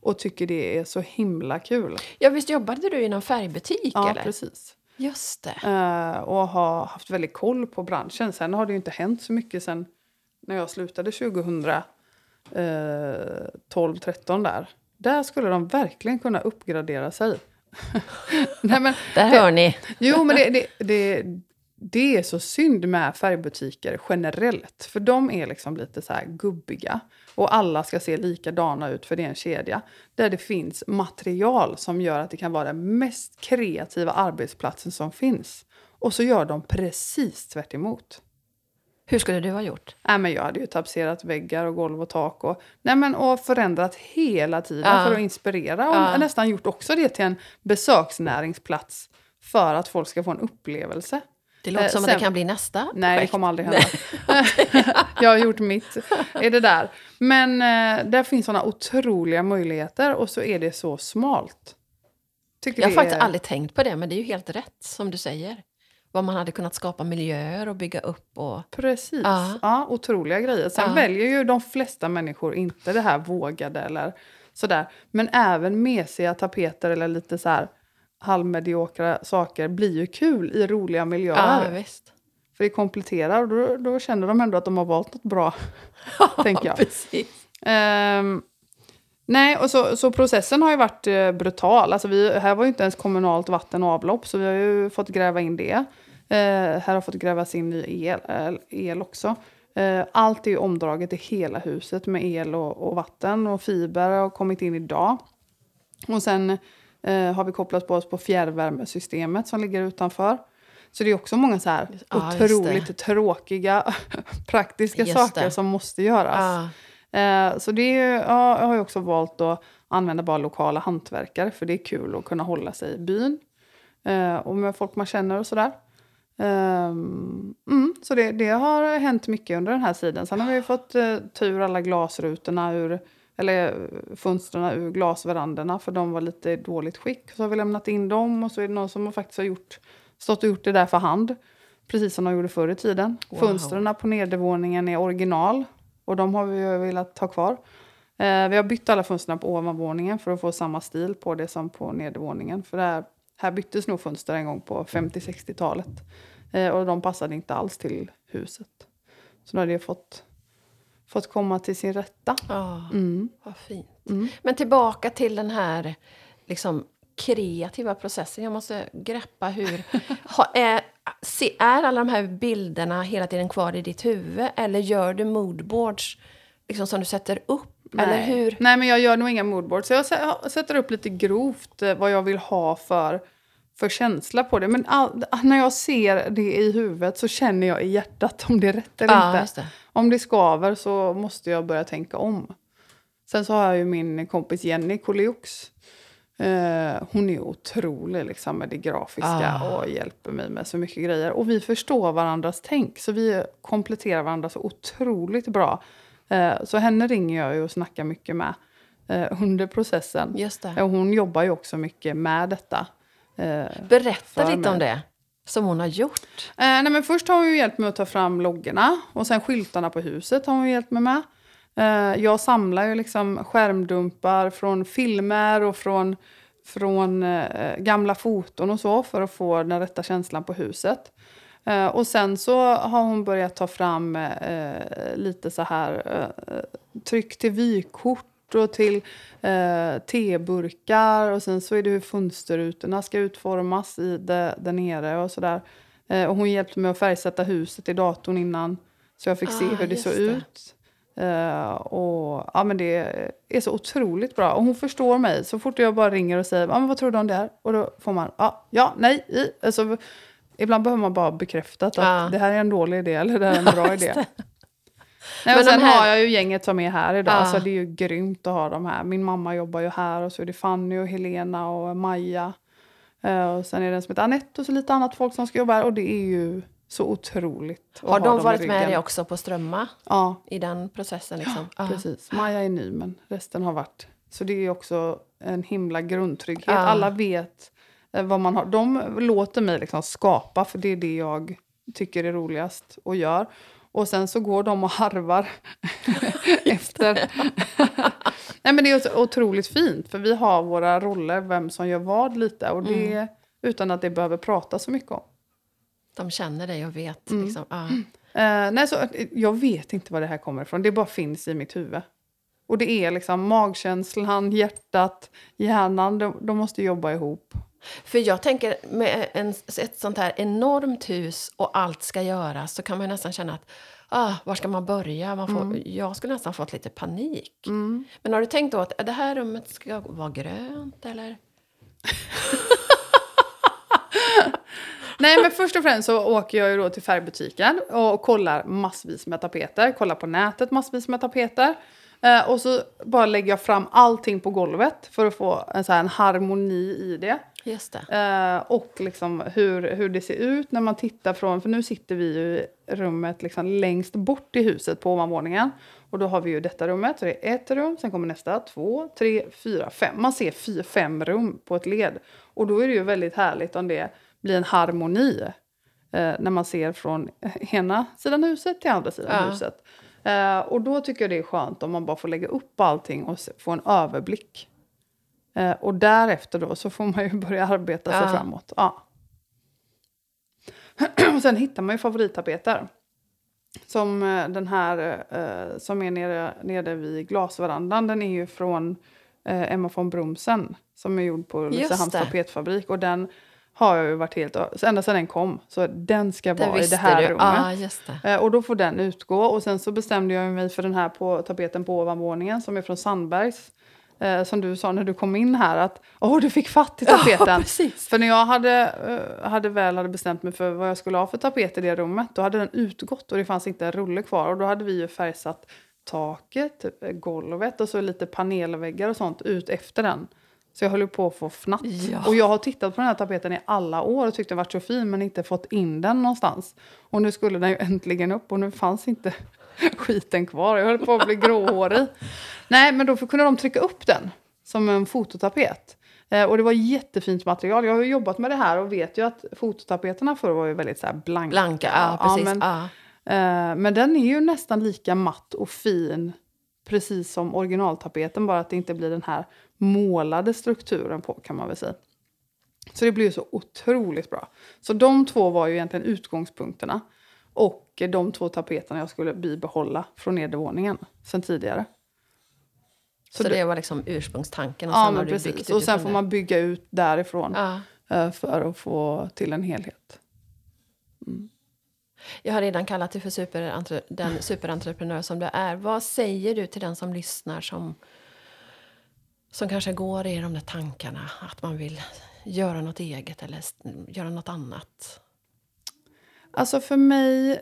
och tycker det är så himla kul. Ja, visst jobbade du i någon färgbutik? Ja, eller? precis. Just det. Eh, och har haft väldigt koll på branschen. Sen har det ju inte hänt så mycket sen när jag slutade 2012 13 där. Där skulle de verkligen kunna uppgradera sig. Nej, men, Där det- hör ni. Jo, men det, det, det, det är så synd med färgbutiker generellt. För de är liksom lite så här gubbiga. Och alla ska se likadana ut för det är en kedja. Där det finns material som gör att det kan vara den mest kreativa arbetsplatsen som finns. Och så gör de precis tvärt emot. Hur skulle du ha gjort? Nej, men jag hade ju tapetserat väggar och golv och tak och, nej, men, och förändrat hela tiden Ja. för att inspirera. Och Ja. nästan gjort också det till en besöksnäringsplats för att folk ska få en upplevelse. Det låter Eh, som att sen- det kan bli nästa Nej, det projekt. kommer aldrig hända. jag har gjort mitt i det där. Men eh, där finns såna otroliga möjligheter och så är det så smalt. Tycker Jag har faktiskt är- aldrig tänkt på det, men det är ju helt rätt som du säger. vad man hade kunnat skapa miljöer och bygga upp. Och... Precis. Ja. Ja. otroliga grejer. Sen Ja. väljer ju de flesta människor inte det här vågade eller sådär. Men även mesiga tapeter eller lite så här halvmediokra saker blir ju kul i roliga miljöer. Ja, visst. För det kompletterar och då, då känner de ändå att de har valt något bra. tänker jag. Precis. Ehm, nej, och så, så processen har ju varit eh, brutal. Alltså vi, här var ju inte ens kommunalt vatten och avlopp så vi har ju fått gräva in det. Eh, här har fått grävas in ny el, el, också. Eh, allt är ju omdraget i hela huset med el och, och vatten och fiber har kommit in idag. Och sen eh, har vi kopplat på oss på fjärrvärmesystemet som ligger utanför. Så det är också många så här det. otroligt tråkiga praktiska Just saker det. som måste göras. Ja. Eh, så det är, ju- ja, jag har ju också valt att använda bara lokala hantverkare för det är kul att kunna hålla sig i byn eh, och med folk man känner och sådär. Ehm, mm, så det, det har hänt mycket under den här tiden. Sen har vi fått eh, ta ur alla glasrutorna ur, eller fönstren ur glasveranderna för de var lite i dåligt skick. Så har vi lämnat in dem och så är det någon som faktiskt har gjort, stått och gjort det där för hand. Precis som de gjorde förr i tiden. Wow. Fönstren på nedervåningen är original och de har vi velat ha kvar. Eh, vi har bytt alla fönstren på ovanvåningen för att få samma stil på det som på nedervåningen. För det här, här byttes nog fönster en gång på 50-60-talet. Eh, och de passade inte alls till huset. Så nu har det fått, fått komma till sin rätta. Ja, Mm. vad fint. Mm. Men tillbaka till den här liksom, kreativa processen. Jag måste greppa hur... Ha, är, är alla de här bilderna hela tiden kvar i ditt huvud? Eller gör du moodboards liksom, som du sätter upp? Eller Nej. hur? Nej, men jag gör nog inga moodboards. Jag sätter upp lite grovt eh, vad jag vill ha för, för känsla på det. Men all, när jag ser det i huvudet så känner jag i hjärtat om det är rätt eller Ja, inte. det. Om det skaver så måste jag börja tänka om. Sen så har jag ju min kompis Jenny Colioux. Eh, hon är otrolig liksom, med det grafiska Ah. och hjälper mig med så mycket grejer. Och vi förstår varandras tänk, så vi kompletterar varandra så otroligt bra. Eh, så henne ringer jag ju och snackar mycket med eh, under processen. Just det. Och hon jobbar ju också mycket med detta. Eh, Berätta lite mig. om det. Som hon har gjort. Eh, nej, men först har hon ju hjälpt mig att ta fram loggorna och sen skyltarna på huset har hon hjälpt mig med. Eh, jag samlar ju liksom skärmdumpar från filmer och från, från eh, gamla foton och så för att få den rätta känslan på huset. Eh, och sen så har hon börjat ta fram eh, lite så här tryck till vykort och till eh, teburkar och sen så är det hur fönsterrutorna ska utformas i det, där nere och sådär. Eh, och hon hjälpte mig att färgsätta huset i datorn innan så jag fick se Ah, hur det såg det. ut. Eh, och ja, men det är så otroligt bra. Och hon förstår mig. Så fort jag bara ringer och säger ah, men vad tror du om det här? Och då får man ja, ja nej. I. Alltså, ibland behöver man bara bekräftat att Ja. det här är en dålig idé eller det här är en bra idé. Nej, Men sen här- har jag ju gänget som är här idag, Ja. så det är ju grymt att ha dem här. Min mamma jobbar ju här och så är det Fanny och Helena och Maja. Eh, och sen är det en som heter Anette och så lite annat folk som ska jobba här. Och det är ju så otroligt Har ha de i varit med dig också på Strömma? Ja, I den processen? Liksom? Ja. precis. Maja är ny men resten har varit. Så det är också en himla grundtrygghet. Ja. Alla vet eh, vad man har. De låter mig liksom skapa för det är det jag tycker är roligast och gör. Och sen så går de och harvar efter. Nej men det är otroligt fint för vi har våra roller, vem som gör vad lite. Och det Mm. utan att det behöver prata så mycket om. De känner dig och vet. Mm. Liksom. Ja. Eh, nej, så, jag vet inte var det här kommer ifrån. Det bara finns i mitt huvud. Och det är liksom magkänslan, hjärtat, hjärnan. De, de måste jobba ihop. För jag tänker med en, ett sånt här enormt hus och allt ska göras så kan man nästan känna att ah, var ska man börja? Man får, Mm. Jag skulle nästan fått lite panik. Men har du tänkt då att det här rummet ska vara grönt eller? Nej, men först och främst så åker jag ju då till färgbutiken och kollar massvis med tapeter. Kollar på nätet massvis med tapeter. Eh, och så bara lägger jag fram allting på golvet för att få en, så här, en harmoni i det. Just det. Eh, och liksom hur, hur det ser ut när man tittar från... För nu sitter vi i rummet liksom längst bort i huset på ovanvåningen. Och då har vi ju detta rummet. Så det är ett rum, sen kommer nästa, två, tre, fyra, fem. Man ser fyra, fem rum på ett led. Och då är det ju väldigt härligt om det blir en harmoni. Eh, när man ser från ena sidan huset till andra sidan Ja. huset. Eh, och då tycker jag det är skönt om man bara får lägga upp allting och få en överblick. Eh, och därefter då så får man ju börja arbeta sig framåt. Ja. och sen hittar man ju favorittapeter. Som eh, den här eh, som är nere, nere vid glasverandan. Den är ju från eh, Emma von Bromsen. Som är gjord på Ulricehamns det. tapetfabrik. Och den har jag ju varit helt... så Ända sedan den kom. Så den ska Det vara i det här du. rummet. Det. Eh, Och då får den utgå. Och sen så bestämde jag mig för den här på tapeten på ovanvåningen som är från Sandbergs. Eh, som du sa när du kom in här att åh du fick fatt i tapeten. precis. För när jag hade, eh, hade väl hade bestämt mig för vad jag skulle ha för tapet i det rummet då hade den utgått och det fanns inte en rulle kvar. Och då hade vi ju färgsatt taket, typ, eh, golvet och så lite panelväggar och sånt ut efter den. Så jag höll på att få fnatt. Ja. Och jag har tittat på den här tapeten i alla år och tyckt den varit så fin men inte fått in den någonstans. Och nu skulle den ju äntligen upp och nu fanns inte skiten kvar. Jag höll på att bli gråhårig. Nej, men då kunde de trycka upp den som en fototapet. Eh, och det var jättefint material. Jag har ju jobbat med det här och vet ju att fototapeterna förr var ju väldigt så här blanka. Blanka, ja precis. men, Ja, eh, men den är ju nästan lika matt och fin precis som originaltapeten bara att det inte blir den här målade strukturen på kan man väl säga. Så det blir ju så otroligt bra. Så de två var ju egentligen utgångspunkterna. Och de två tapeterna jag skulle bibehålla från nedervåningen sen tidigare. Så, Så det var liksom ursprungstanken och Ja, sen men precis. Och sen får det. man bygga ut därifrån Ja. eh, för att få till en helhet. Jag har redan kallat dig för superentre- den superentreprenör som du är. Vad säger du till den som lyssnar som, som kanske går i de där tankarna att man vill göra något eget eller göra något annat? Alltså för mig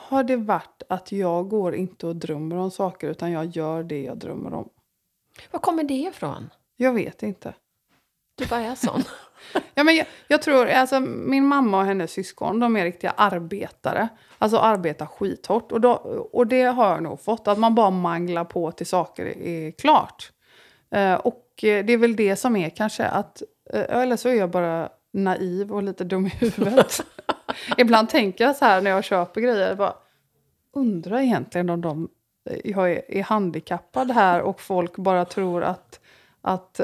har det varit att jag går inte och drömmer om saker utan jag gör det jag drömmer om. Var kommer det ifrån? Jag vet inte. Du bara är sån. Ja, men jag, jag tror, alltså, min mamma och hennes syskon de är riktiga arbetare. Alltså arbetar skithårt. Och, då, och det har jag nog fått, att man bara manglar på till saker är klart. Eh, och eh, det är väl det som är kanske att, eh, eller så är jag bara naiv och lite dum i huvudet. Ibland tänker jag så här när jag köper grejer, bara, undrar egentligen om de, jag är, är handikappad här och folk bara tror att att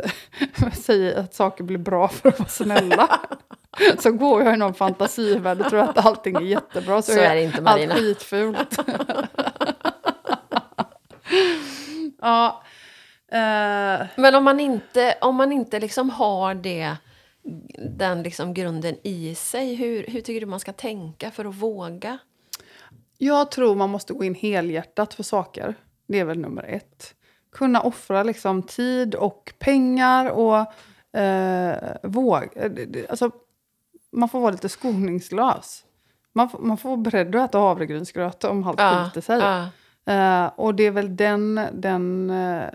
säga att saker blir bra för att vara snälla. Så går jag i någon fantasivärld och tror att allting är jättebra. Så är det inte, Marina. Allt skitfult. ja. Eh, Men om man inte, om man inte liksom har det, den liksom grunden i sig, hur, hur tycker du man ska tänka för att våga? jag tror man måste gå in helhjärtat för saker. Det är väl nummer ett. Kunna offra liksom tid och pengar och eh, våg. eh, Alltså, man får vara lite skoningslös. Man, man får vara beredd att äta havregrynsgröt om allt skiter sig. ja. Eh, och det är väl den... den eh, eh,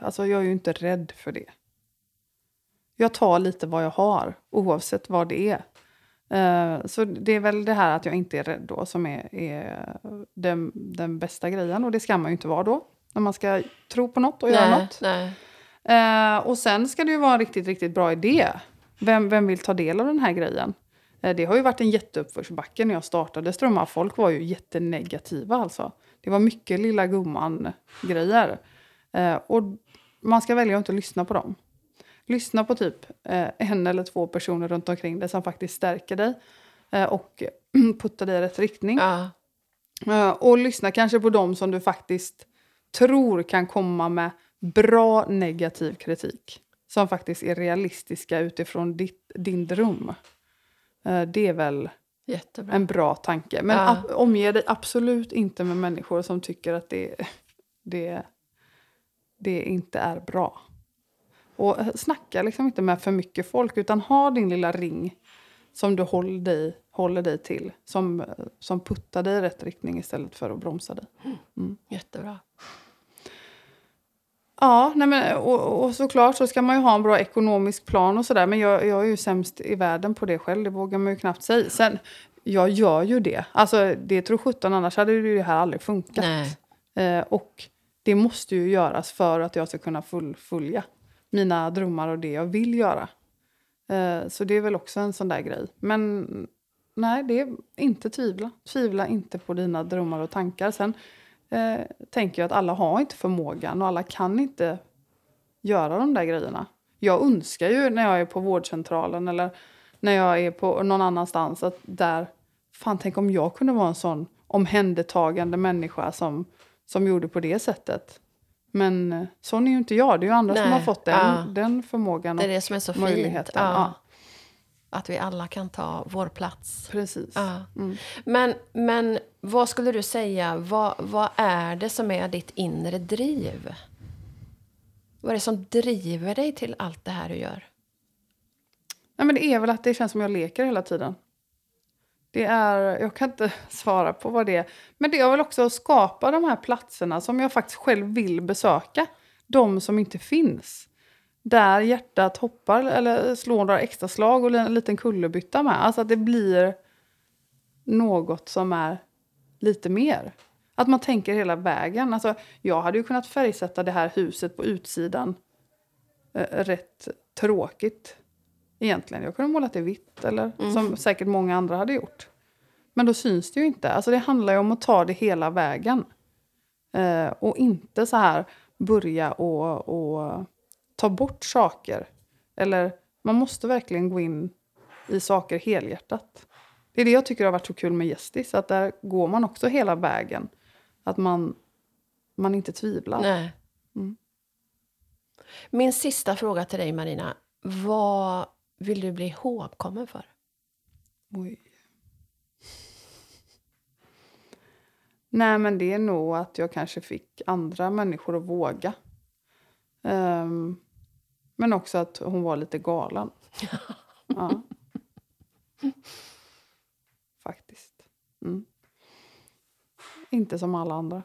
alltså jag är ju inte rädd för det. Jag tar lite vad jag har, oavsett vad det är. Eh, så det är väl det här att jag inte är rädd då som är, är den, den bästa grejen. Och det ska man ju inte vara då, när man ska tro på något och göra Nej, något. nej. Eh, och sen ska det ju vara en riktigt, riktigt bra idé. Vem, vem vill ta del av den här grejen? Eh, det har ju varit en jätteuppförsbacke när jag startade Strömmar. Folk var ju jättenegativa alltså. Det var mycket lilla gumman-grejer. Och man ska välja att inte lyssna på dem. Lyssna på typ eh, en eller två personer runt omkring dig som faktiskt stärker dig. Eh, och puttar dig i rätt riktning. Ja. Eh, Och lyssna kanske på dem som du faktiskt tror kan komma med bra negativ kritik. Som faktiskt är realistiska utifrån ditt, din dröm. Eh, Det är väl Jättebra. en bra tanke. Men Ja. ab- omge dig absolut inte med människor som tycker att det, det, det inte är bra. Och snacka liksom inte med för mycket folk utan ha din lilla ring som du håller dig, håller dig till. Som, som puttar dig i rätt riktning istället för att bromsa dig. Jättebra. Ja, nej men, och, och såklart så ska man ju ha en bra ekonomisk plan och sådär. Men jag, jag är ju sämst i världen på det själv, det vågar man ju knappt säga. Sen, jag gör ju det. Alltså det tror sjutton, annars hade ju det här aldrig funkat. Nej. Eh, och det måste ju göras för att jag ska kunna fullfölja mina drömmar och det jag vill göra. Eh, så det är väl också en sån där grej. Men nej, det är inte tvivla. Tvivla inte på dina drömmar och tankar. Sen eh, tänker jag att alla har inte förmågan och alla kan inte göra de där grejerna. Jag önskar ju när jag är på vårdcentralen eller när jag är på någon annanstans att där, fan tänk om jag kunde vara en sån omhändertagande människa som, som gjorde på det sättet. Men eh, sån är ju inte jag. Det är ju andra som Nej, har fått den, ja. den förmågan Det är det som är så fint. Ja. Ja. Att vi alla kan ta vår plats. Precis. Mm. Men, men vad skulle du säga, vad, vad är det som är ditt inre driv? Vad är det som driver dig till allt det här du gör? Nej, men det är väl att det känns som jag leker hela tiden. Det är, jag kan inte svara på vad det är. Men det är väl också att skapa de här platserna som jag faktiskt själv vill besöka. De som inte finns. Där hjärtat hoppar eller slår några extra slag och en liten kullerbytta med. Alltså att det blir något som är lite mer. Att man tänker hela vägen. Alltså, jag hade ju kunnat färgsätta det här huset på utsidan eh, rätt tråkigt egentligen. Jag kunde målat det vitt, eller som säkert många andra hade gjort. Men då syns det ju inte. Alltså det handlar ju om att ta det hela vägen. Eh, och inte så här börja och, och ta bort saker. Eller man måste verkligen gå in i saker helhjärtat. Det är det jag tycker har varit så kul med Gästis. Att där går man också hela vägen. Att man, man inte tvivlar. Nej. Mm. Min sista fråga till dig, Marina. Vad vill du bli ihågkommen för? Oj. Nej, men det är nog att jag kanske fick andra människor att våga. Ehm, men också att hon var lite galen. ja. Faktiskt. Mm. Inte som alla andra.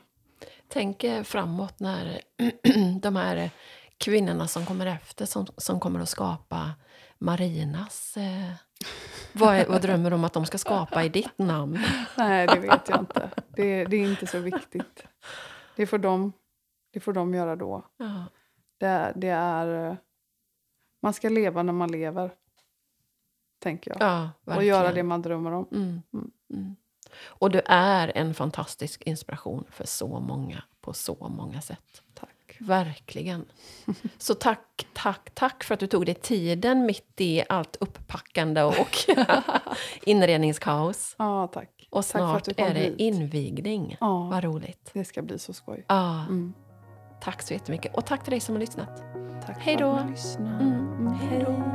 Tänk eh, framåt när de här kvinnorna som kommer efter som, som kommer att skapa Marinas... Eh, vad, är, vad drömmer du om att de ska skapa i ditt namn? Nej, det vet jag inte. Det, det är inte så viktigt. Det får de, det får de göra då. Ja. Det, det är... eh, Man ska leva när man lever. Tänker jag. Ja, och göra det man drömmer om. Mm. Mm. Mm. Och du är en fantastisk inspiration för så många på så många sätt. Tack. Verkligen. Så tack, tack, tack för att du tog dig tiden mitt i allt upppackande och inredningskaos. Ja, tack. Och Tack för att snart du kom är det hit. invigning. Ja, Vad roligt. det ska bli så skoj. Ja, Mm. tack så jättemycket. Och tack till dig som har lyssnat. Tack Hej för då. att ni lyssnade. Mm. Mm. Hej då.